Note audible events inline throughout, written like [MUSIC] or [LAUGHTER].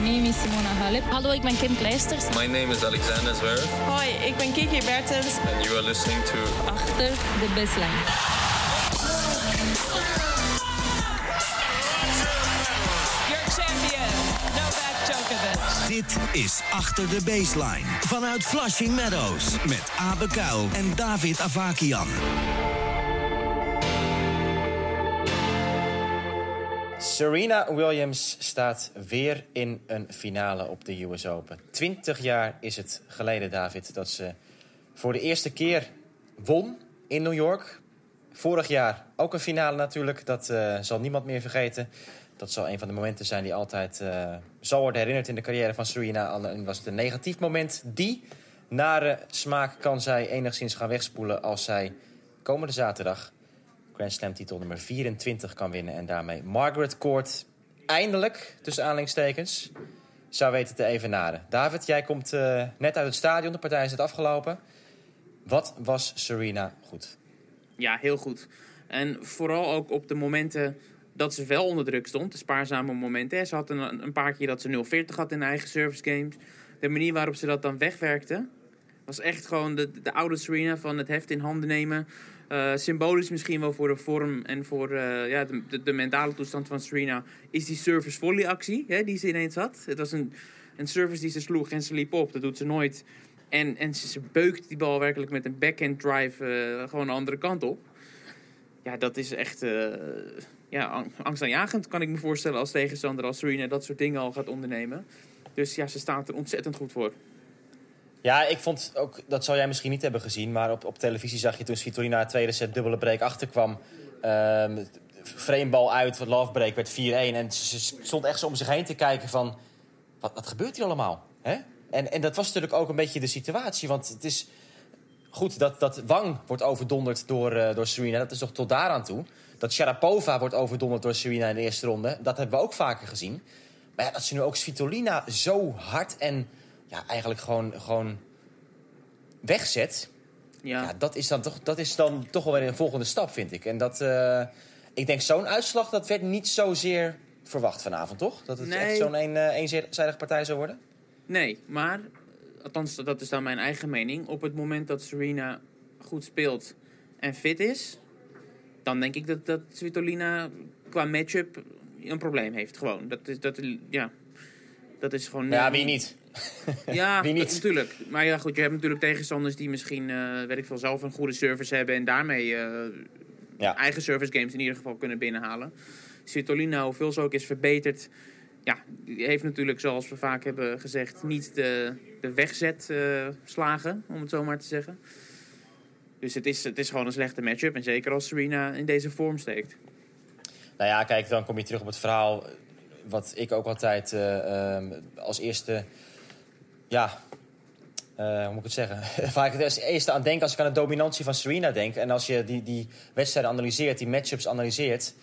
name is Simona Halep. Hallo, ik ben Kim Kleisters. My name is Alexander Zverev. Hoi, ik ben Kiki Bertens. And you are listening to... Achter de baseline. Your champion, Novak Djokovic. Dit is Achter de Baseline. Vanuit Flushing Meadows. Met Abe Kuil en David Avakian. Serena Williams staat weer in een finale op de US Open. Twintig jaar is het geleden, David, dat ze voor de eerste keer won in New York. Vorig jaar ook een finale natuurlijk, dat eh, zal niemand meer vergeten. Dat zal een van de momenten zijn die altijd uh, zal worden herinnerd in de carrière van Serena. En was het een negatief moment. Die nare smaak kan zij enigszins gaan wegspoelen als zij komende zaterdag Grand Slam titel nummer 24 kan winnen. En daarmee Margaret Court eindelijk, tussen aanhalingstekens, zou weten te evenaren. David, jij komt uh, net uit het stadion. De partij is net afgelopen. Wat was Serena goed? Ja, heel goed. En vooral ook op de momenten dat ze wel onder druk stond. De spaarzame momenten. Ze had een, een paar keer dat ze 0-40 had in eigen service games. De manier waarop ze dat dan wegwerkte... was echt gewoon de, de oude Serena van het heft in handen nemen... Uh, symbolisch misschien wel voor de vorm en voor uh, ja, de, mentale toestand van Serena... is die service volley actie hè, die ze ineens had. Het was een, een service die ze sloeg en ze liep op. Dat doet ze nooit. En, en ze, beukt die bal werkelijk met een backhand drive uh, gewoon de andere kant op. Ja, dat is echt ja, angstaanjagend, kan ik me voorstellen als tegenstander... als Serena dat soort dingen al gaat ondernemen. Dus ja, ze staat er ontzettend goed voor. Ja, ik vond ook, dat zou jij misschien niet hebben gezien... maar op, op televisie zag je toen Svitolina het tweede set dubbele break achterkwam... Um, framebal uit, love break werd 4-1. En ze stond echt zo om zich heen te kijken van... wat, wat gebeurt hier allemaal? En, en dat was natuurlijk ook een beetje de situatie. Want het is goed dat, dat Wang wordt overdonderd door, uh, door Serena. Dat is toch tot daaraan toe. Dat Sharapova wordt overdonderd door Serena in de eerste ronde. Dat hebben we ook vaker gezien. Maar ja, dat ze nu ook Svitolina zo hard en ja, eigenlijk gewoon, gewoon wegzet. Ja. ja. dat, is dan toch, dat is dan toch wel weer een volgende stap, vind ik. En dat, uh, ik denk zo'n uitslag, dat werd niet zozeer verwacht vanavond, toch? Dat het nee. echt zo'n een, uh, eenzijdige partij zou worden? Nee, maar, althans dat is dan mijn eigen mening. Op het moment dat Serena goed speelt en fit is... dan denk ik dat, dat Svitolina qua matchup een probleem heeft. Gewoon. Dat is, dat, ja, dat is gewoon... Ja, wie niet? [LAUGHS] Ja, wie niet? natuurlijk. Maar ja, goed, je hebt natuurlijk tegenstanders die misschien, uh, weet ik veel, zelf een goede service hebben en daarmee uh, ja. eigen service games in ieder geval kunnen binnenhalen. Svitolina, hoeveel ze ook is verbeterd, ja, die heeft natuurlijk, zoals we vaak hebben gezegd, niet de, de wegzetslagen, uh, om het zo maar te zeggen. Dus het is, het is gewoon een slechte matchup. En zeker als Serena in deze vorm steekt. Nou ja, kijk, dan kom je terug op het verhaal wat ik ook altijd uh, um, als eerste, ja, uh, hoe moet ik het zeggen? [LAUGHS] Waar ik het eerste aan denk als ik aan de dominantie van Serena denk. En als je die, die wedstrijden analyseert, die matchups analyseert.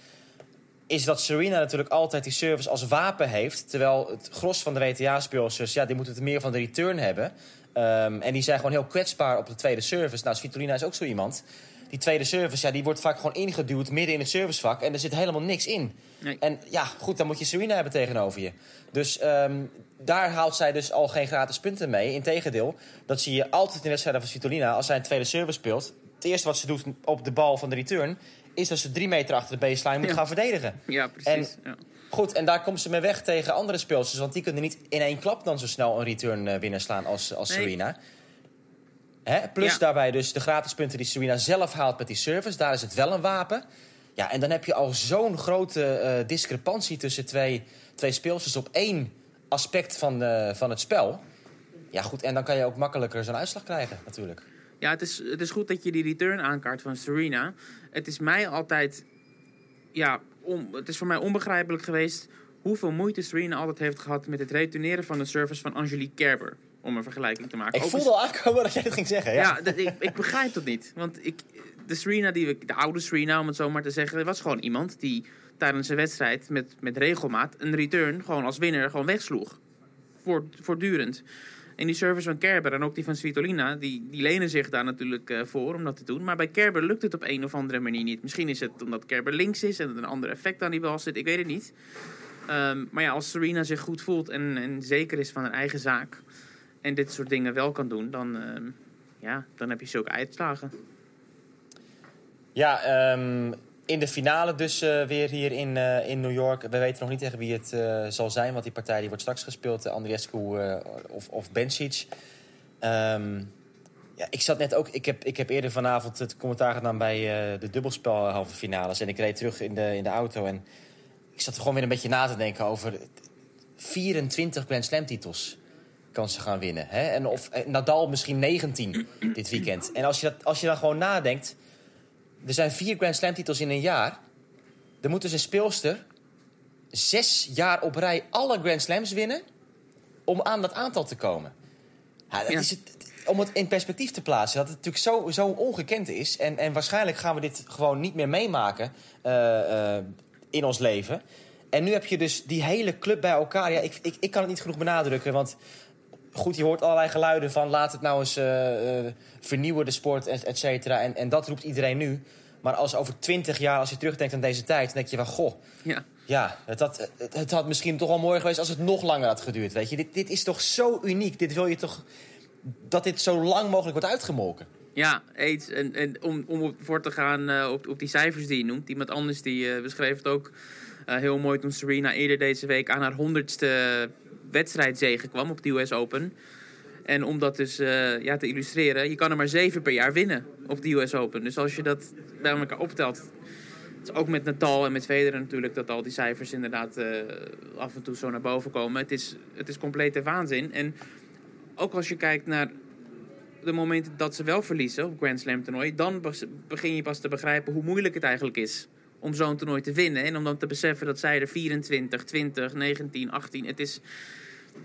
Is dat Serena natuurlijk altijd die service als wapen heeft. Terwijl het gros van de WTA-speelsters, ja, die moeten het meer van de return hebben. Um, en die zijn gewoon heel kwetsbaar op de tweede service. Nou, Svitolina is ook zo iemand die tweede service, ja, die wordt vaak gewoon ingeduwd midden in het servicevak. En er zit helemaal niks in. Nee. En ja, goed, dan moet je Serena hebben tegenover je. Dus um, daar haalt zij dus al geen gratis punten mee. Integendeel, dat zie je altijd in wedstrijden van Svitolina. Als zij een tweede service speelt, het eerste wat ze doet op de bal van de return... is dat ze drie meter achter de baseline moet Ja. gaan verdedigen. Ja, precies. En- ja. Goed, en daar komt ze mee weg tegen andere speelsters. Want die kunnen niet in één klap dan zo snel een return eh, winnaar slaan als, als Nee. Serena. Hè? Plus Ja. daarbij dus de gratis punten die Serena zelf haalt met die service. Daar is het wel een wapen. Ja, en dan heb je al zo'n grote eh, discrepantie tussen twee, twee speelsters op één aspect van, eh, van het spel. Ja, goed, en dan kan je ook makkelijker zo'n uitslag krijgen, natuurlijk. Ja, het is, het is goed dat je die return aankaart van Serena. Het is mij altijd... Ja, om, het is voor mij onbegrijpelijk geweest... hoeveel moeite Serena altijd heeft gehad... met het returneren van de service van Angelique Kerber. Om een vergelijking te maken. Ik voelde al aankomen dat jij het ging zeggen. Ja. Ja, dat, ik, ik begrijp dat niet. Want ik, de Serena, die we, de oude Serena, om het zo maar te zeggen... was gewoon iemand die tijdens een wedstrijd met, met regelmaat... een return gewoon als winnaar gewoon wegsloeg. Voort, voortdurend. En die service van Kerber en ook die van Svitolina... die, die lenen zich daar natuurlijk eh, voor om dat te doen. Maar bij Kerber lukt het op een of andere manier niet. Misschien is het omdat Kerber links is... en er een ander effect aan die bal zit. Ik weet het niet. Ehm, maar ja, als Serena zich goed voelt en, en zeker is van haar eigen zaak... en dit soort dingen wel kan doen, dan, ehm, ja, dan heb je zulke uitslagen. Ja, ehm, in de finale dus eh, weer hier in, eh, in New York. We weten nog niet tegen wie het eh, zal zijn, want die partij die wordt straks gespeeld. Andriescu of, of Bencic. Ehm, ja, ik zat net ook. Ik heb, ik heb eerder vanavond het commentaar gedaan bij de dubbelspel halve finales. En ik reed terug in de, in de auto. En ik zat er gewoon weer een beetje na te denken over 24 Grand Slam titels gaan winnen. Hè? En of eh, Nadal misschien 19 dit weekend. En als je, dat, als je dan gewoon nadenkt. Er zijn vier Grand Slam titels in een jaar. Dan moet dus een speelster zes jaar op rij alle Grand Slams winnen. om aan dat aantal te komen. Ja, dat Ja. Is het, om het in perspectief te plaatsen, dat het natuurlijk zo, zo ongekend is. En, en waarschijnlijk gaan we dit gewoon niet meer meemaken eh, eh, in ons leven. En nu heb je dus die hele club bij elkaar. Ja, ik, ik, ik kan het niet genoeg benadrukken, want goed, je hoort allerlei geluiden van laat het nou eens eh, eh, vernieuwen, de sport, et, et cetera. En, en dat roept iedereen nu. Maar als over twintig jaar, als je terugdenkt aan deze tijd, dan denk je van goh, Ja, ja, het had, het, het had misschien toch wel mooi geweest als het nog langer had geduurd. Weet je? Dit, dit is toch zo uniek. Dit wil je toch dat dit zo lang mogelijk wordt uitgemolken. ja eens. En, en om, om op, voor te gaan eh, op, op die cijfers die je noemt. Iemand anders die beschreef het ook heel mooi toen Serena eerder deze week aan haar honderdste wedstrijdzege kwam op de US Open. En om dat dus eh, ja, te illustreren, je kan er maar zeven per jaar winnen op de US Open. Dus als je dat bij elkaar optelt, is ook met Natal en met Federer natuurlijk dat al die cijfers inderdaad eh, af en toe zo naar boven komen. Het is, het is complete waanzin. En ook als je kijkt naar de momenten dat ze wel verliezen op Grand Slam toernooi, dan begin je pas te begrijpen hoe moeilijk het eigenlijk is om zo'n toernooi te winnen. En om dan te beseffen dat zij er 24, 20, 19, 18, het is,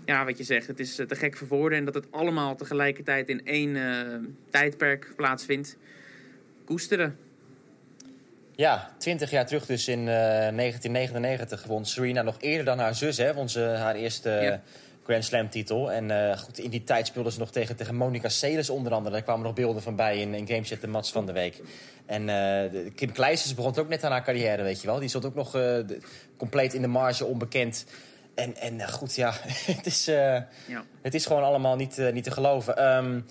ja, wat je zegt, het is eh, te gek voor woorden. En dat het allemaal tegelijkertijd in één eh, tijdperk plaatsvindt. Koesteren. Ja, twintig jaar terug dus in eh, 1999 won Serena nog eerder dan haar zus. Hè, won ze haar eerste Ja. Grand Slam titel. En eh, goed, in die tijd speelden ze nog tegen, tegen Monica Seles onder andere. Daar kwamen nog beelden van bij in, in Gameset de Mats van de Week. En eh, de- Kim Kleisters begon ook net aan haar carrière, weet je wel. Die zat ook nog eh, de- compleet in de marge, onbekend. En, en eh, goed, ja, [LAUGHS] het is, Ja. het is gewoon allemaal niet, niet te geloven. Ehm,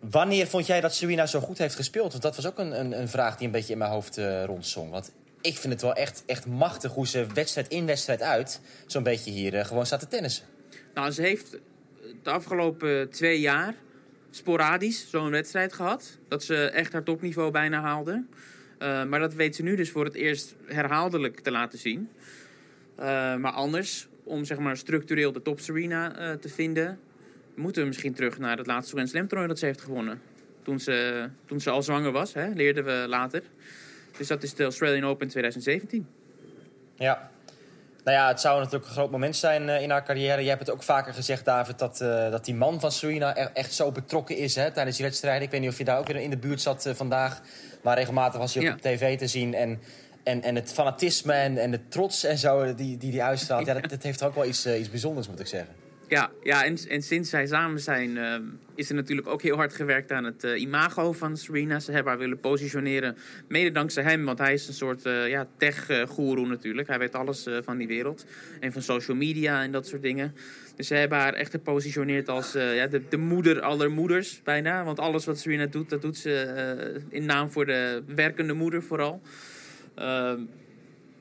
wanneer vond jij dat Serena zo goed heeft gespeeld? Want dat was ook een, een, een vraag die een beetje in mijn hoofd rondzong. Want ik vind het wel echt, echt machtig hoe ze wedstrijd in wedstrijd uit... zo'n beetje hier gewoon staat te tennissen. Nou, ze heeft de afgelopen twee jaar sporadisch zo'n wedstrijd gehad. Dat ze echt haar topniveau bijna haalde. Eh, maar dat weet ze nu dus voor het eerst herhaaldelijk te laten zien. Eh, maar anders, om zeg maar structureel de top Serena eh, te vinden... moeten we misschien terug naar het laatste Grand Slam toernooi dat ze heeft gewonnen. Toen ze, toen ze al zwanger was, hè, leerden we later. Dus dat is de Australian Open 2017. Ja. Nou ja, het zou natuurlijk een groot moment zijn eh, in haar carrière. Je hebt het ook vaker gezegd, David, dat, eh, dat die man van Serena echt zo betrokken is hè, tijdens die wedstrijden. Ik weet niet of je daar ook weer in de buurt zat eh, vandaag. Maar regelmatig was hij Ja. op tv te zien. En, en, en het fanatisme en, en de trots en zo die die, die uitstraalt. Ja. dat, dat heeft er ook wel iets, iets bijzonders, moet ik zeggen. Ja, ja en, sinds zij samen zijn, ehm, is er natuurlijk ook heel hard gewerkt aan het eh, imago van Serena. Ze hebben haar willen positioneren, mede dankzij hem, want hij is een soort eh, ja, tech-goeroe natuurlijk. Hij weet alles eh, van die wereld en van social media en dat soort dingen. Dus ze hebben haar echt gepositioneerd als ja, de, de moeder aller moeders, bijna. Want alles wat Serena doet, dat doet ze in naam voor de werkende moeder vooral.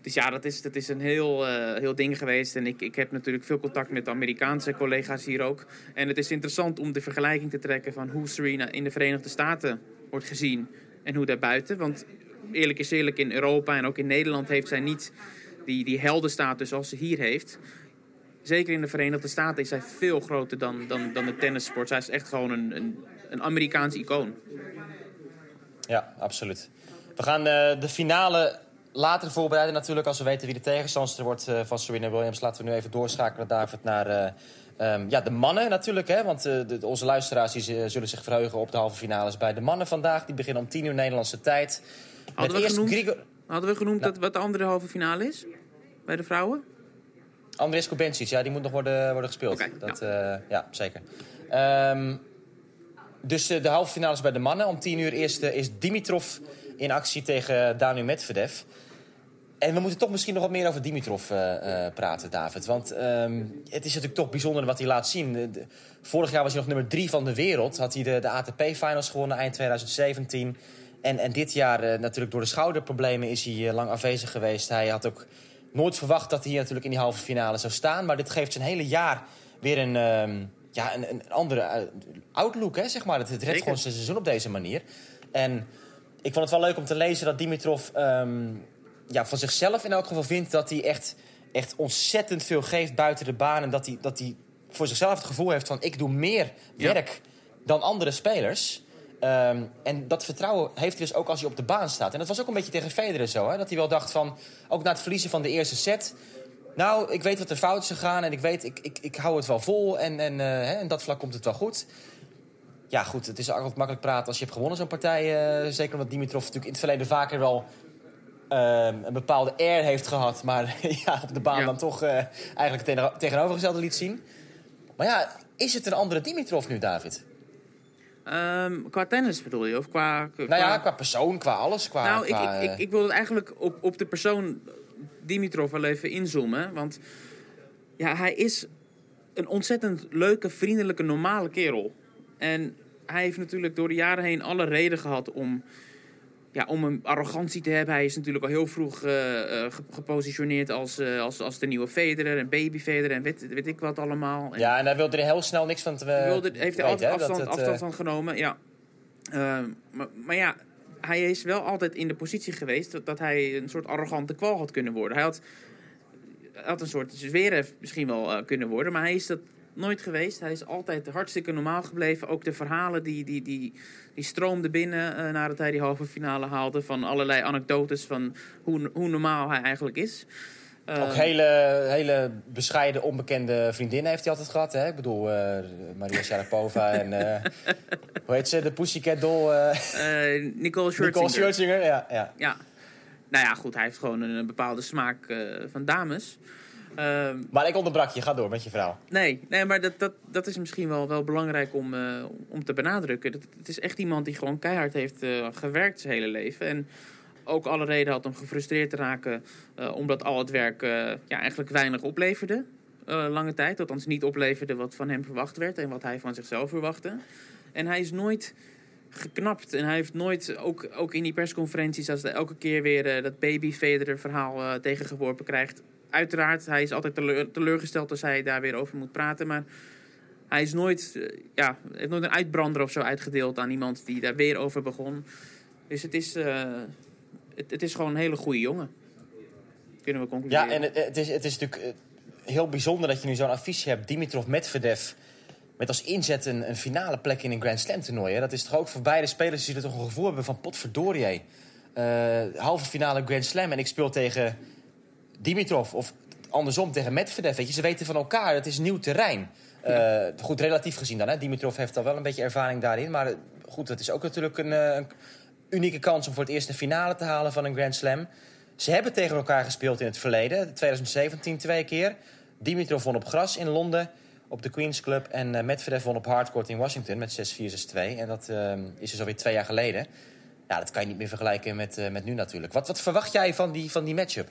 Dus ja, dat is, dat is een heel, eh, heel ding geweest. En ik, ik heb natuurlijk veel contact met Amerikaanse collega's hier ook. En het is interessant om de vergelijking te trekken van hoe Serena in de Verenigde Staten wordt gezien en hoe daarbuiten. Want eerlijk is eerlijk, in Europa en ook in Nederland heeft zij niet die, die heldenstatus als ze hier heeft. Zeker in de Verenigde Staten is zij veel groter dan, dan, dan de tennissport. Zij is echt gewoon een, een, een Amerikaans icoon. Ja, absoluut. We gaan eh, de finale later voorbereiden natuurlijk. Als we weten wie de tegenstander wordt eh, van Serena Williams. Laten we nu even doorschakelen, David, naar eh, ehm, ja, de mannen natuurlijk. Hè? Want eh, de, onze luisteraars die, zullen zich verheugen op de halve finales bij de mannen vandaag. Die beginnen om 10 uur Nederlandse tijd. Hadden we genoemd? Grigor... Hadden we genoemd Nou. dat wat de andere halve finale is? Bij de vrouwen? Andres Kubencic, ja, die moet nog worden, worden gespeeld. Dat, ja. ja, zeker. Ehm, dus de halve finales bij de mannen. Om 10 uur eerst eh, is Dimitrov in actie tegen Daniel Medvedev. En we moeten toch misschien nog wat meer over Dimitrov eh, eh, praten, David. Want ehm, het is natuurlijk toch bijzonder wat hij laat zien. De- vorig jaar was hij nog nummer drie van de wereld. Had hij de, de ATP-finals gewonnen eind 2017. En, en dit jaar eh, natuurlijk door de schouderproblemen is hij lang afwezig geweest. Hij had ook nooit verwacht dat hij hier natuurlijk in die halve finale zou staan. Maar dit geeft zijn hele jaar weer een, ehm, ja, een, een andere outlook, hè, zeg maar. Het, het redt gewoon zijn seizoen op deze manier. En ik vond het wel leuk om te lezen dat Dimitrov ehm, ja, van zichzelf in elk geval vindt dat hij echt, echt ontzettend veel geeft buiten de baan. En dat hij, dat hij voor zichzelf het gevoel heeft van ik doe meer Ja. werk dan andere spelers. Ehm, en dat vertrouwen heeft hij dus ook als hij op de baan staat. En dat was ook een beetje tegen Federer zo. Hè? Dat hij wel dacht van, ook na het verliezen van de eerste set... Nou, ik weet wat er fout is gegaan en ik weet, ik, ik, ik hou het wel vol. En, en, eh, hè, en dat vlak komt het wel goed. Ja, goed, het is altijd makkelijk praten als je hebt gewonnen zo'n partij. eh, zeker omdat Dimitrov natuurlijk in het verleden vaker wel ehm, een bepaalde air heeft gehad. Maar [LAUGHS] ja, op de baan Ja. dan toch eh, eigenlijk het tegen- tegenovergestelde liet zien. Maar ja, is het een andere Dimitrov nu, David? Ehm, qua tennis bedoel je? Of qua, qua- Nou ja, qua persoon, qua alles. Qua, nou, qua, ik, ik, eh, ik wil het eigenlijk op, op de persoon Dimitrov wel even inzoomen. Want ja, hij is een ontzettend leuke, vriendelijke, normale kerel. En hij heeft natuurlijk door de jaren heen alle reden gehad om, ja, om een arrogantie te hebben. Hij is natuurlijk al heel vroeg eh, eh, ge- gepositioneerd als, eh, als, als de nieuwe Federer en baby Federer en weet, weet ik wat allemaal. En- ja, en daar wilde hij heel snel niks van te hij wilde, heeft er weten, altijd afstand, het, afstand van genomen, ja. Ehm, maar, maar ja, hij is wel altijd in de positie geweest dat, dat hij een soort arrogante kwal had kunnen worden. Hij had, hij had een soort Zverev misschien wel kunnen worden, maar hij is dat nooit geweest. Hij is altijd hartstikke normaal gebleven. Ook de verhalen die, die, die, die stroomden binnen eh, nadat hij die halve finale haalde. Van allerlei anekdotes van hoe, hoe normaal hij eigenlijk is. Ook Ehm, hele, hele bescheiden, onbekende vriendinnen heeft hij altijd gehad. Hè? Ik bedoel, eh, Maria Sharapova [LAUGHS] en... eh, hoe heet ze? De Pussycat Doll. eh eh, Nicole Scherzinger. Nicole Scherzinger. Ja, ja. Ja. Nou ja, goed, hij heeft gewoon een, een bepaalde smaak eh, van dames. Ehm, Maar ik onderbrak je. Ga door met je verhaal. nee, nee, maar dat, dat, dat is misschien wel, wel belangrijk om, eh, om te benadrukken. Dat, het is echt iemand die gewoon keihard heeft eh, gewerkt zijn hele leven. En ook alle reden had om gefrustreerd te raken... eh, omdat al het werk ja, eigenlijk weinig opleverde. lange tijd. Althans niet opleverde wat van hem verwacht werd... en wat hij van zichzelf verwachtte. En hij is nooit geknapt. En hij heeft nooit, ook, ook in die persconferenties, als hij elke keer weer dat baby Federer verhaal tegengeworpen krijgt. Uiteraard, hij is altijd teleur, teleurgesteld als hij daar weer over moet praten. Maar hij is nooit, eh, ja, heeft nooit een uitbrander of zo uitgedeeld aan iemand die daar weer over begon. Dus het is, eh, het, is gewoon een hele goede jongen. Kunnen we concluderen. Ja, en het, is, het is natuurlijk eh, heel bijzonder dat je nu zo'n affiche hebt. Dimitrov Medvedev. Met als inzet een, een finale plek in een Grand Slam toernooi. Hè? Dat is toch ook voor beide spelers die er toch een gevoel hebben van potverdorie. Halve finale Grand Slam en ik speel tegen Dimitrov. Of andersom tegen Medvedev. Weet je, ze weten van elkaar, het is nieuw terrein. Eh, goed, relatief gezien dan. Hè? Dimitrov heeft al wel een beetje ervaring daarin. Maar eh, goed, het is ook natuurlijk een, eh, een unieke kans om voor het eerst een finale te halen van een Grand Slam. Ze hebben tegen elkaar gespeeld in het verleden. 2017 twee keer. Dimitrov won op gras in Londen op de Queen's Club. En Medvedev won op hardcourt in Washington met 6-4, 6-2. En dat eh, is dus alweer twee jaar geleden. Ja, dat kan je niet meer vergelijken met, met nu natuurlijk. Wat, wat verwacht jij van die, van die matchup?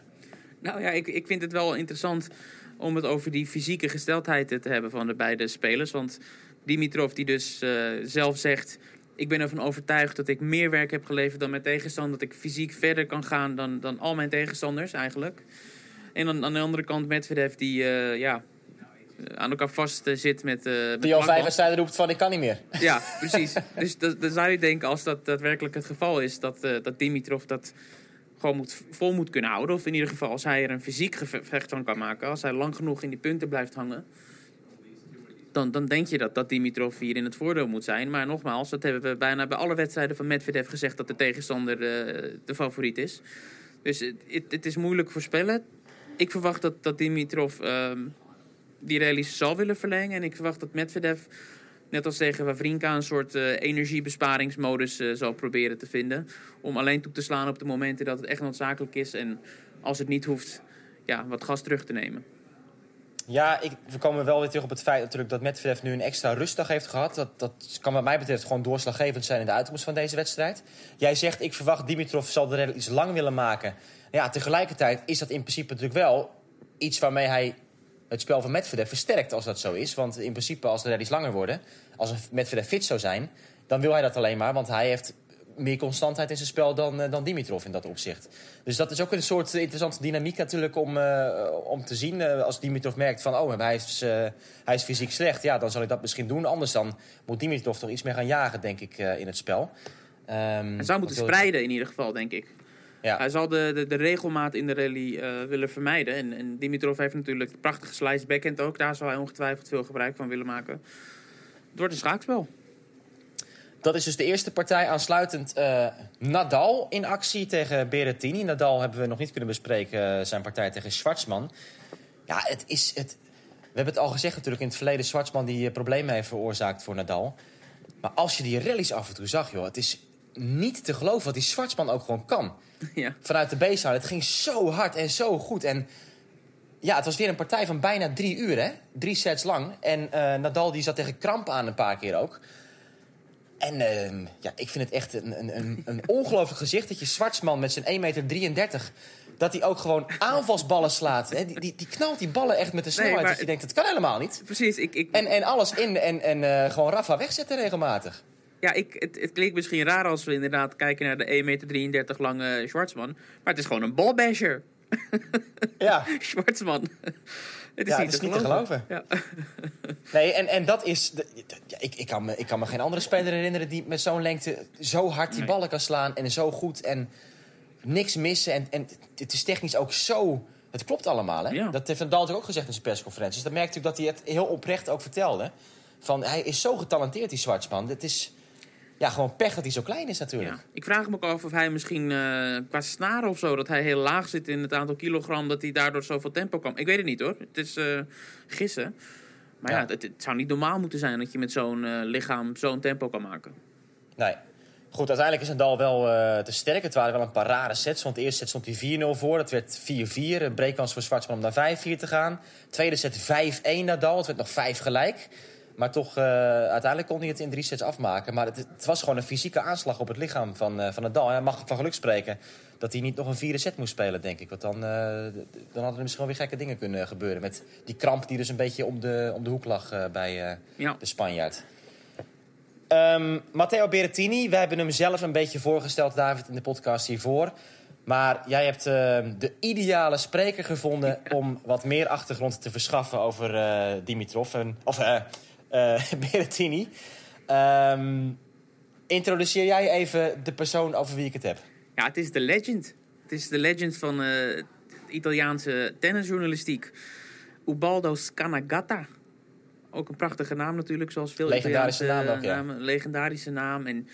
Nou ja, ik, ik vind het wel interessant om het over die fysieke gesteldheid te hebben van de beide spelers. Want Dimitrov die dus eh, zelf zegt... ik ben ervan overtuigd dat ik meer werk heb geleverd dan mijn tegenstander... dat ik fysiek verder kan gaan dan, dan al mijn tegenstanders eigenlijk. En dan aan de andere kant Medvedev die eh, ja, eh, aan elkaar vast zit met... eh met Die al vijf wedstrijden roept van ik kan niet meer. Ja, precies. [LAUGHS] dus dan zou je denken, als dat daadwerkelijk het geval is, dat, dat Dimitrov dat gewoon moet, vol moet kunnen houden. Of in ieder geval, als hij er een fysiek gevecht van kan maken, als hij lang genoeg in die punten blijft hangen, dan, dan denk je dat, dat Dimitrov hier in het voordeel moet zijn. Maar nogmaals, dat hebben we bijna bij alle wedstrijden van Medvedev gezegd dat de tegenstander eh, de favoriet is. Dus het, is moeilijk voorspellen. Ik verwacht dat, dat Dimitrov ehm, die rallies zal willen verlengen. En ik verwacht dat Medvedev, net als tegen Wawrinka, een soort eh, energiebesparingsmodus eh, zal proberen te vinden. Om alleen toe te slaan op de momenten dat het echt noodzakelijk is. En als het niet hoeft, ja, wat gas terug te nemen. Ja, ik, we komen wel weer terug op het feit natuurlijk dat Medvedev nu een extra rustdag heeft gehad. Dat, dat kan wat mij betreft gewoon doorslaggevend zijn in de uitkomst van deze wedstrijd. Jij zegt, ik verwacht Dimitrov zal de rally iets lang willen maken. Ja, tegelijkertijd is dat in principe natuurlijk wel iets waarmee hij het spel van Medvedev versterkt als dat zo is. Want in principe als de rallies langer worden, als een Medvedev fit zou zijn... dan wil hij dat alleen maar, want hij heeft meer constantheid in zijn spel dan, eh, dan Dimitrov in dat opzicht. Dus dat is ook een soort interessante dynamiek natuurlijk om, eh, om te zien. Eh, als Dimitrov merkt van, oh, hij is, hij is fysiek slecht... ja, dan zal ik dat misschien doen. Anders dan moet Dimitrov toch iets meer gaan jagen, denk ik, in het spel. Hij zou moeten spreiden in ieder geval, denk ik. Ja. Hij zal de, de, de regelmaat in de rally eh, willen vermijden. En, en Dimitrov heeft natuurlijk een prachtige slice backhand ook. Daar zal hij ongetwijfeld veel gebruik van willen maken. Het wordt een schaakspel. Dat is dus de eerste partij. Aansluitend eh, Nadal in actie tegen Berrettini. Nadal hebben we nog niet kunnen bespreken, eh, zijn partij tegen Schwartzman. Ja, het is... Het... We hebben het al gezegd natuurlijk in het verleden... Schwartzman die problemen heeft veroorzaakt voor Nadal. Maar als je die rallies af en toe zag, joh... het is niet te geloven wat die Schwartzman ook gewoon kan. ja. Vanuit de baseline. Het ging zo hard en zo goed. En ja, het was weer een partij van bijna drie uur, hè? Drie sets lang. En eh, Nadal die zat tegen kramp aan een paar keer ook. En ehm, ja, ik vind het echt een, een, een, een [LAUGHS] ongelooflijk gezicht... dat je Zwartsman met zijn 1,33 meter... dat hij ook gewoon aanvalsballen slaat. Hè? Die, die, die knalt die ballen echt met een snelheid maar dat je denkt... dat kan helemaal niet. Precies. Ik, ik, En, en alles in en, en eh, gewoon Rafa wegzetten regelmatig. Ja, ik, het, het klinkt misschien raar als we inderdaad kijken naar de 1,33 meter lange Schwartzman. Maar het is gewoon een balbasher. [LAUGHS] Ja, Schwartzman. het is Ja, niet, het is te, niet te geloven. Ja. [LAUGHS] Nee, en, en dat is. De, ja, ik, ik, kan me, ik kan me geen andere speler herinneren die met zo'n lengte zo hard die Nee. ballen kan slaan en zo goed en niks missen. En, en het is technisch ook zo. Het klopt allemaal, hè? Dat heeft natuurlijk ook gezegd in zijn persconferenties. Dat merkte ik dat hij het heel oprecht ook vertelde. Van hij is zo getalenteerd, die Zwartsman. Het is ja, gewoon pech dat hij zo klein is, natuurlijk. Ja. Ik vraag me ook af of hij misschien eh, qua snaren of zo, dat hij heel laag zit in het aantal kilogram, dat hij daardoor zoveel tempo kan. Ik weet het niet hoor. Het is eh, gissen. Maar ja, Ja. het, het zou niet normaal moeten zijn dat je met zo'n eh, lichaam zo'n tempo kan maken. Nee. Goed, uiteindelijk is Nadal wel te sterk. Het waren wel een paar rare sets. Want de eerste set stond hij 4-0 voor. Dat werd 4-4. Een breakkans voor Zwartsman om naar 5-4 te gaan. Tweede set 5-1 Nadal. Het werd nog 5 gelijk. Maar toch, eh, uiteindelijk kon hij het in drie sets afmaken. Maar het, het was gewoon een fysieke aanslag op het lichaam van, eh, van Nadal. En hij mag van geluk spreken dat hij niet nog een vierde set moest spelen, denk ik. Want dan, eh, dan hadden er misschien wel weer gekke dingen kunnen gebeuren. Met die kramp die dus een beetje om de, om de hoek lag bij... Ja. de Spanjaard. Ehm, Matteo Berrettini, wij hebben hem zelf een beetje voorgesteld, David, in de podcast hiervoor. Maar jij hebt ehm, de ideale spreker gevonden om wat meer achtergrond te verschaffen over eh, Dimitrov. En, of eh, [LAUGHS] Berrettini. Ehm, introduceer jij even de persoon over wie ik het heb? Ja, het is de legend. Het is de legend van de Italiaanse tennisjournalistiek. Ubaldo Scanagata. Ook een prachtige naam natuurlijk, zoals veel Legendarische Italiaanse naam ook, ja. namen. Legendarische naam. En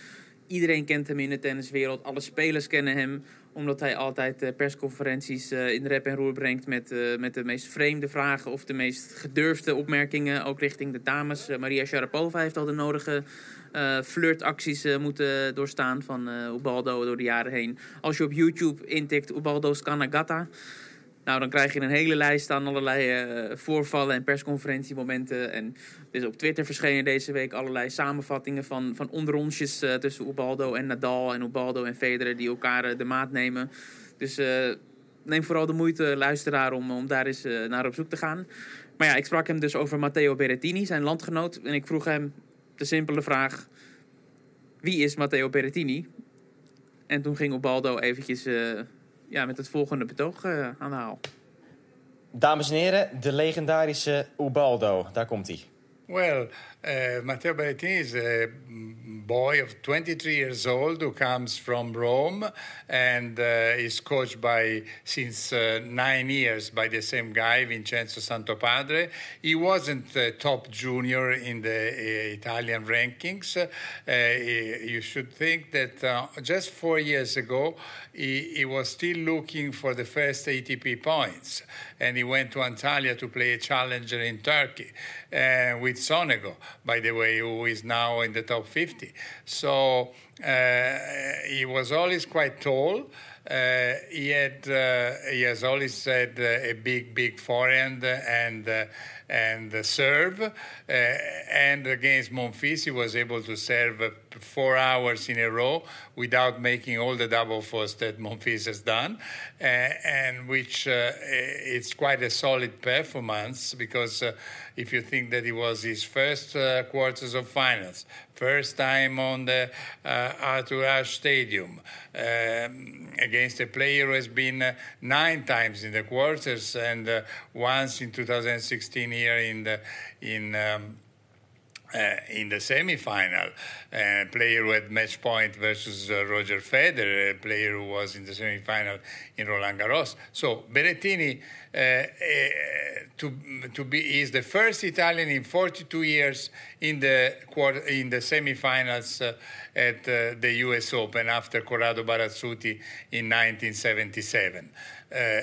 iedereen kent hem in de tenniswereld. Alle spelers kennen hem, omdat hij altijd eh, persconferenties eh, in rep en roer brengt met, eh, met de meest vreemde vragen of de meest gedurfde opmerkingen, ook richting de dames. Maria Sharapova heeft al de nodige eh, flirtacties moeten doorstaan van eh Ubaldo door de jaren heen. Als je op YouTube intikt Ubaldo Scanagata, nou, dan krijg je een hele lijst aan allerlei eh, voorvallen en persconferentiemomenten. En is op Twitter verschenen deze week allerlei samenvattingen van, van onderrondjes eh, tussen Ubaldo en Nadal en Ubaldo en Federer die elkaar eh, de maat nemen. Dus neem vooral de moeite, luisteraar, om, om daar eens naar op zoek te gaan. Maar ja, ik sprak hem dus over Matteo Berrettini, zijn landgenoot. En ik vroeg hem de simpele vraag, wie is Matteo Berrettini? En toen ging Ubaldo eventjes ja, met het volgende betoog eh, aan de haal. Dames en heren, de legendarische Ubaldo. Daar komt hij. Well, uh, Matteo Berrettini is a boy of 23 years old who comes from Rome and uh, is coached by since uh, nine years by the same guy, Vincenzo Santopadre. He wasn't a top junior in the Italian rankings. You should think that uh, just four years ago he, he was still looking for the first ATP points, and he went to Antalya to play a challenger in Turkey with Sonego, by the way, who is now in the top 50. So he was always quite tall. Uh, he had uh, he has always had uh, a big big forehand and uh, and serve uh, and against Monfils he was able to serve uh, four hours in a row without making all the double faults that Monfils has done uh, and which uh, it's quite a solid performance because uh, if you think that it was his first uh, quarters of finals first time on the uh, Arthur Ashe Stadium. Um, against a player who has been uh, nine times in the quarters and uh, once in 2016 here in the in um, uh, in the semifinal, a player who had match point versus uh, Roger Federer, a player who was in the semi-final in Roland Garros. So Berrettini uh, uh, to to be is the first Italian in 42 years in the quarter in the semi-finals uh, at uh, the U.S. Open after Corrado Barazzuti in 1977. Uh,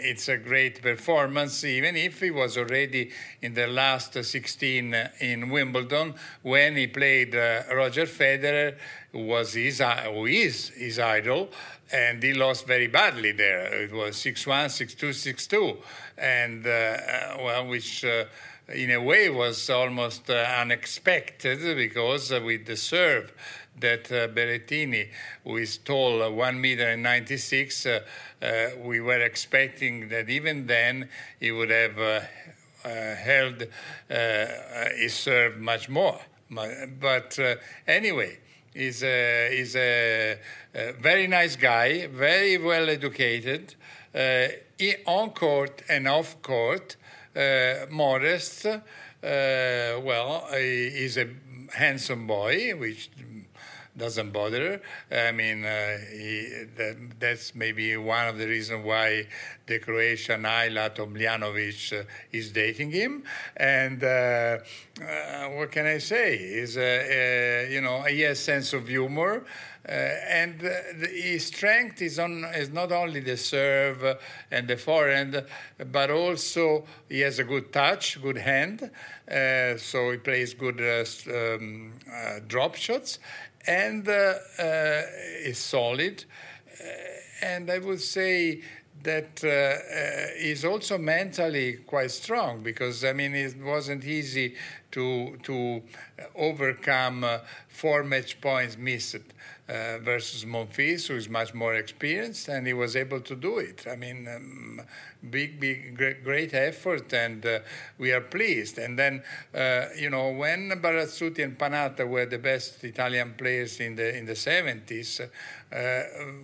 it's a great performance, even if he was already in the last 16 in Wimbledon when he played uh, Roger Federer, who was his who is his idol, and he lost very badly there. It was 6-1, 6-2, 6-2, and uh, well, which. Uh, in a way, was almost uh, unexpected because uh, with the serve that uh, Berrettini, who is tall, uh, one meter and 96, uh, uh, we were expecting that even then he would have uh, uh, held his serve much more. But anyway, he's a, he's a, a very nice guy, very well educated, on court and off court, modest. Well, he- he's a handsome boy, which doesn't bother. I mean, uh, he, that, that's maybe one of the reasons why the Croatian Ayla Tomljanovic uh, is dating him. And uh, uh, what can I say? Is uh, uh, you know he has sense of humor. Uh, and uh, the, his strength is on is not only the serve and the forehand, but also he has a good touch, good hand. Uh, so he plays good uh, um, uh, drop shots, and uh, uh, is solid. Uh, and I would say that uh, also mentally quite strong because I mean it wasn't easy to to overcome uh, four match points missed uh, versus Monfils, who is much more experienced, and he was able to do it. I mean, um, big, big, great, great effort, and uh, we are pleased. And then, uh, you know, when Barazzuti and Panatta were the best Italian players in the in the 70s, uh,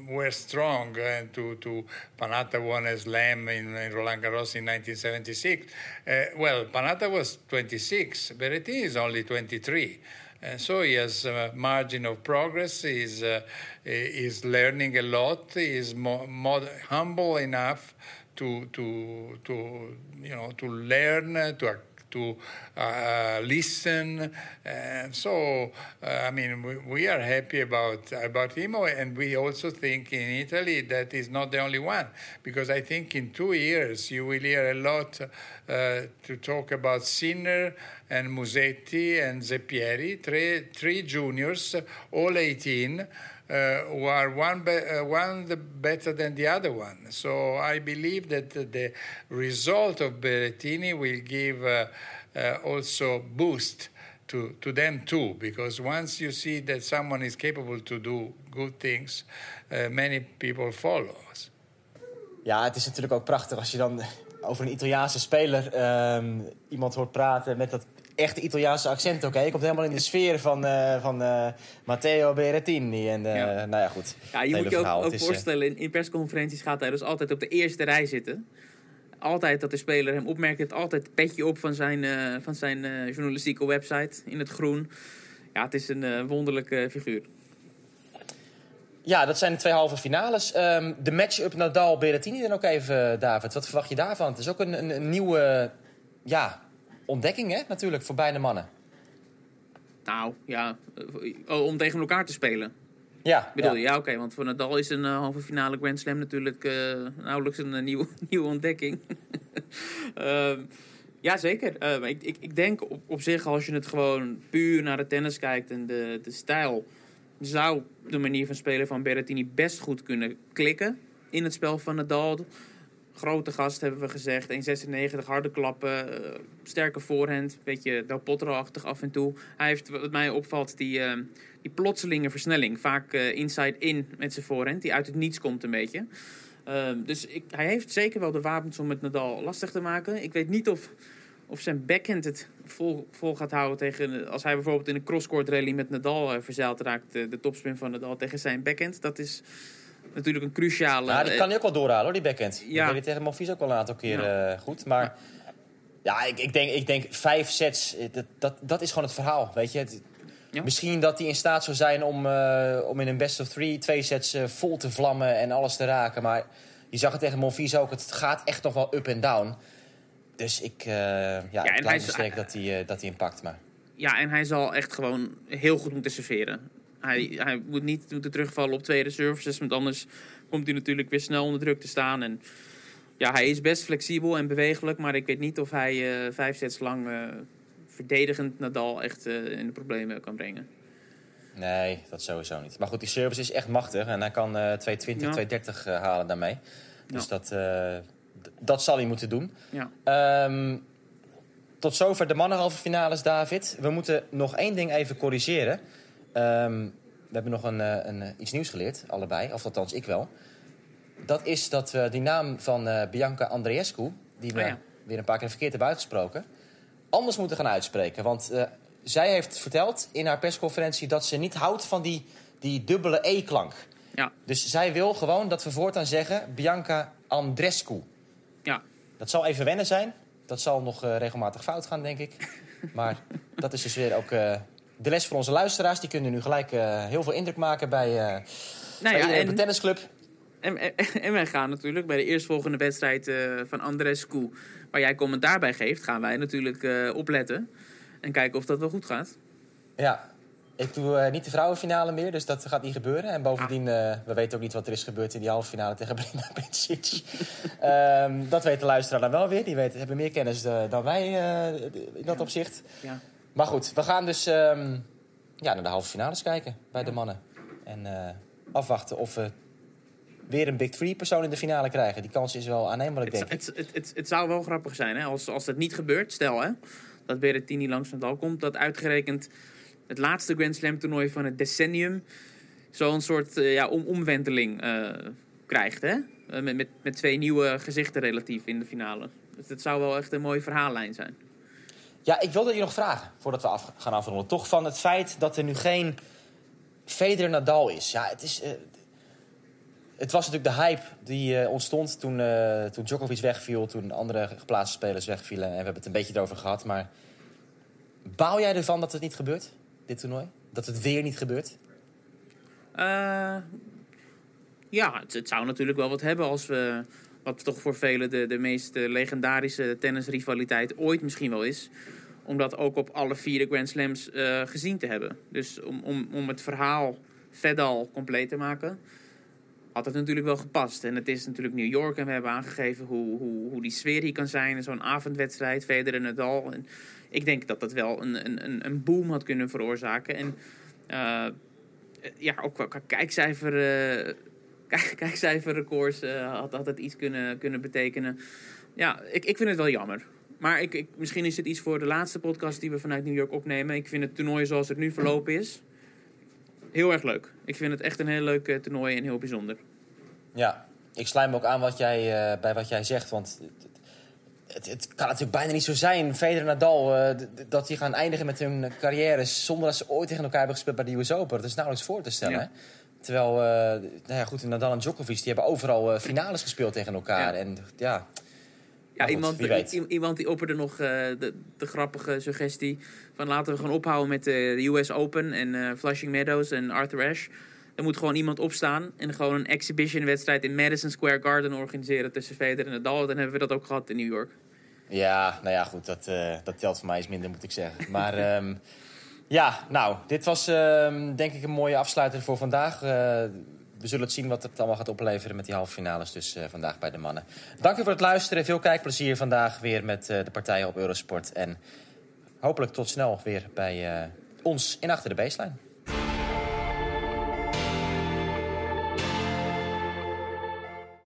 were strong. And to, to Panatta won a slam in, in Roland Garros in 1976. Uh, well, Panatta was 26. Berrettini is only 23. And so he has a margin of progress. He's, uh, he's learning a lot. He is mo- mod- humble enough to, to, to, you know, to learn, uh, to, to uh, listen. And so, uh, I mean, we, we are happy about, about him. And we also think in Italy that he's not the only one. Because I think in two years you will hear a lot uh, to talk about Sinner and Musetti and Zeppieri, three, three juniors, all 18, uh, who are one, be- uh, one better than the other one. So I believe that the, result of Berrettini will give uh, uh, also boost to, to them too, because once you see that someone is capable to do good things, uh, many people follow. Ja, het is natuurlijk ook prachtig als je dan over een Italiaanse speler ehm, iemand hoort praten met dat echte Italiaanse accent. Oké, je komt helemaal in de sfeer van, eh, van eh, Matteo Berrettini. En eh, Ja. nou ja, goed. Ja, Het je moet je ook, ook Het is, voorstellen, in, persconferenties gaat hij dus altijd op de eerste rij zitten. Altijd dat de speler hem opmerkt, heeft altijd het petje op van zijn, van zijn journalistieke website in het groen. Ja, het is een wonderlijke figuur. Ja, dat zijn de twee halve finales. Ehm, de match-up Nadal-Berrettini dan ook even, David. Wat verwacht je daarvan? Het is ook een, een, een nieuwe ja, ontdekking, hè, natuurlijk, voor beide mannen. Nou, ja, eh, oh, om tegen elkaar te spelen. Ja, Bedoel ja. je? Ja, oké, want voor Nadal is een eh, halve finale Grand Slam natuurlijk eh, nauwelijks een eh, nieuw, [LAUGHS] nieuwe ontdekking. [LAUGHS] Ehm ja, zeker. Ehm, ik, ik, ik denk op, op zich, als je het gewoon puur naar de tennis kijkt en de, de stijl, zou de manier van spelen van Berrettini best goed kunnen klikken in het spel van Nadal. Grote gast hebben we gezegd, 1,96, harde klappen, eh, sterke voorhand, beetje Del Potro-achtig af en toe. Hij heeft, wat mij opvalt, die, eh, die plotselinge versnelling. Vaak eh, inside-in met zijn voorhand, die uit het niets komt een beetje. Ehm, dus ik, hij heeft zeker wel de wapens om het Nadal lastig te maken. Ik weet niet of, of zijn backhand het vol, vol gaat houden tegen... Als hij bijvoorbeeld in een crosscourt rally met Nadal uh, verzeild raakt... De topspin van Nadal tegen zijn backhand. Dat is natuurlijk een cruciale... Ja, die kan hij ook wel doorhalen hoor, die backhand. Ja. Dat deed tegen Monfils ook wel een aantal keer Ja. eh, goed. Maar ja, ik, ik, denk, ik denk vijf sets, eh, dat, dat, dat is gewoon het verhaal, weet je. Het- Ja. Misschien dat hij in staat zou zijn om, eh, om in een best of three twee sets eh, vol te vlammen en alles te raken. Maar je zag het tegen Monfils ook, het gaat echt nog wel up en down. Dus ik, eh ja, en hij is- me sterk dat hij, eh, dat hij hem pakt. Maar Ja, en hij zal echt gewoon heel goed moeten serveren. Hij, hij moet niet moeten terugvallen op tweede services, want anders komt hij natuurlijk weer snel onder druk te staan. En ja, hij is best flexibel en bewegelijk, maar ik weet niet of hij eh, vijf sets lang eh, verdedigend Nadal echt eh, in de problemen kan brengen. nee, dat sowieso niet. Maar goed, die service is echt machtig en hij kan eh 220, Ja. 230 eh, halen daarmee. Dus Ja. dat, dat zal hij moeten doen. Ja. Ehm, tot zover de mannenhalve finales, David. We moeten nog één ding even corrigeren. Ehm, we hebben nog een, eh, een, eh, iets nieuws geleerd, allebei. Of althans, ik wel. Dat is dat we die naam van eh, Bianca Andreescu... die we Oh ja. weer een paar keer verkeerd hebben uitgesproken... anders moeten gaan uitspreken. Want zij heeft verteld in haar persconferentie... dat ze niet houdt van die, die dubbele E-klank. Ja, Dus zij wil gewoon dat we voortaan zeggen... Bianca Andreescu. ja. Dat zal even wennen zijn. Dat zal nog regelmatig fout gaan, denk ik. Maar dat is dus weer ook de les voor onze luisteraars. Die kunnen nu gelijk eh, heel veel indruk maken bij, eh Nou bij ja, de en, tennisclub. en, en, en wij gaan natuurlijk bij de eerstvolgende wedstrijd eh, van Andrescu... waar jij commentaar bij geeft, gaan wij natuurlijk opletten. En kijken of dat wel goed gaat. Ja, ik doe niet de vrouwenfinale meer, dus dat gaat niet gebeuren. En bovendien, eh, we weten ook niet wat er is gebeurd in die halve finale tegen [LAUGHS] Brina Bencic. Ehm, dat weet de luisteraar dan wel weer. Die weten, hebben meer kennis dan wij in dat opzicht. Ja. Maar goed, we gaan dus ehm, ja, naar de halve finales kijken bij de mannen. En eh, afwachten of we weer een Big Three persoon in de finale krijgen. Die kans is wel aannemelijk, denk ik. Het, het, het, het zou wel grappig zijn hè? Als, als dat niet gebeurt. Stel hè, dat Berrettini langs Nadal komt. Dat uitgerekend het laatste Grand Slam toernooi van het decennium... zo'n soort eh, ja, om, omwenteling eh, krijgt. Hè? Met, met, met twee nieuwe gezichten relatief in de finale. Dus het zou wel echt een mooie verhaallijn zijn. Ja, ik wilde je nog vragen, voordat we af gaan afronden. Toch van het feit dat er nu geen Federer-Nadal is. Ja, het is... eh, het was natuurlijk de hype die eh, ontstond toen, eh, toen Djokovic wegviel... toen andere geplaatste spelers wegvielen. En we hebben het een beetje erover gehad. Maar baal jij ervan dat het niet gebeurt, dit toernooi? Dat het weer niet gebeurt? Ja, het zou natuurlijk wel wat hebben als we... wat toch voor velen de, de meest eh, legendarische tennisrivaliteit ooit misschien wel is. Om dat ook op alle vier de Grand Slams eh, gezien te hebben. Dus om, om, om het verhaal Fedal compleet te maken... had het natuurlijk wel gepast. En het is natuurlijk New York en we hebben aangegeven hoe, hoe, hoe die sfeer hier kan zijn. Zo'n avondwedstrijd, Federer en Nadal. En ik denk dat dat wel een, een, een- boom had kunnen veroorzaken. En eh, ja, ook qua kijkcijfer, kijk, [LAUGHS] kijkcijferrecords eh, had, had het iets kunnen, kunnen betekenen. Ja, ik, ik vind het wel jammer. Maar ik, ik, misschien is het iets voor de laatste podcast die we vanuit New York opnemen. Ik vind het toernooi zoals het nu verlopen is heel erg leuk. Ik vind het echt een heel leuk eh, toernooi en heel bijzonder. Ja, ik sluit me ook aan wat jij, eh, bij wat jij zegt. Want het, het kan natuurlijk bijna niet zo zijn, Federer en Nadal... dat die gaan eindigen met hun carrières... zonder dat ze ooit tegen elkaar hebben gespeeld bij de US Open. Dat is nauwelijks voor te stellen, Ja. hè? Terwijl, eh, nou ja, goed, Nadal en Djokovic... die hebben overal eh, finales gespeeld tegen elkaar. Ja. En ja, Ja, goed, iemand, iemand die opperde nog eh, de, de grappige suggestie van laten we gewoon ophouden met de US Open en Flushing Meadows en Arthur Ashe. Er moet gewoon iemand opstaan en gewoon een exhibition wedstrijd in Madison Square Garden organiseren tussen Federer en Nadal. Dan hebben we dat ook gehad in New York. Ja, nou ja, goed, dat, dat telt voor mij iets minder, moet ik zeggen. Maar [LAUGHS] ehm, ja, nou, dit was ehm, denk ik een mooie afsluiter voor vandaag. Eh, we zullen het zien wat het allemaal gaat opleveren met die halve finales dus eh, vandaag bij de mannen. Dank u voor het luisteren. Veel kijkplezier vandaag weer met eh, de partijen op Eurosport. En hopelijk tot snel weer bij ons in Achter de Baseline.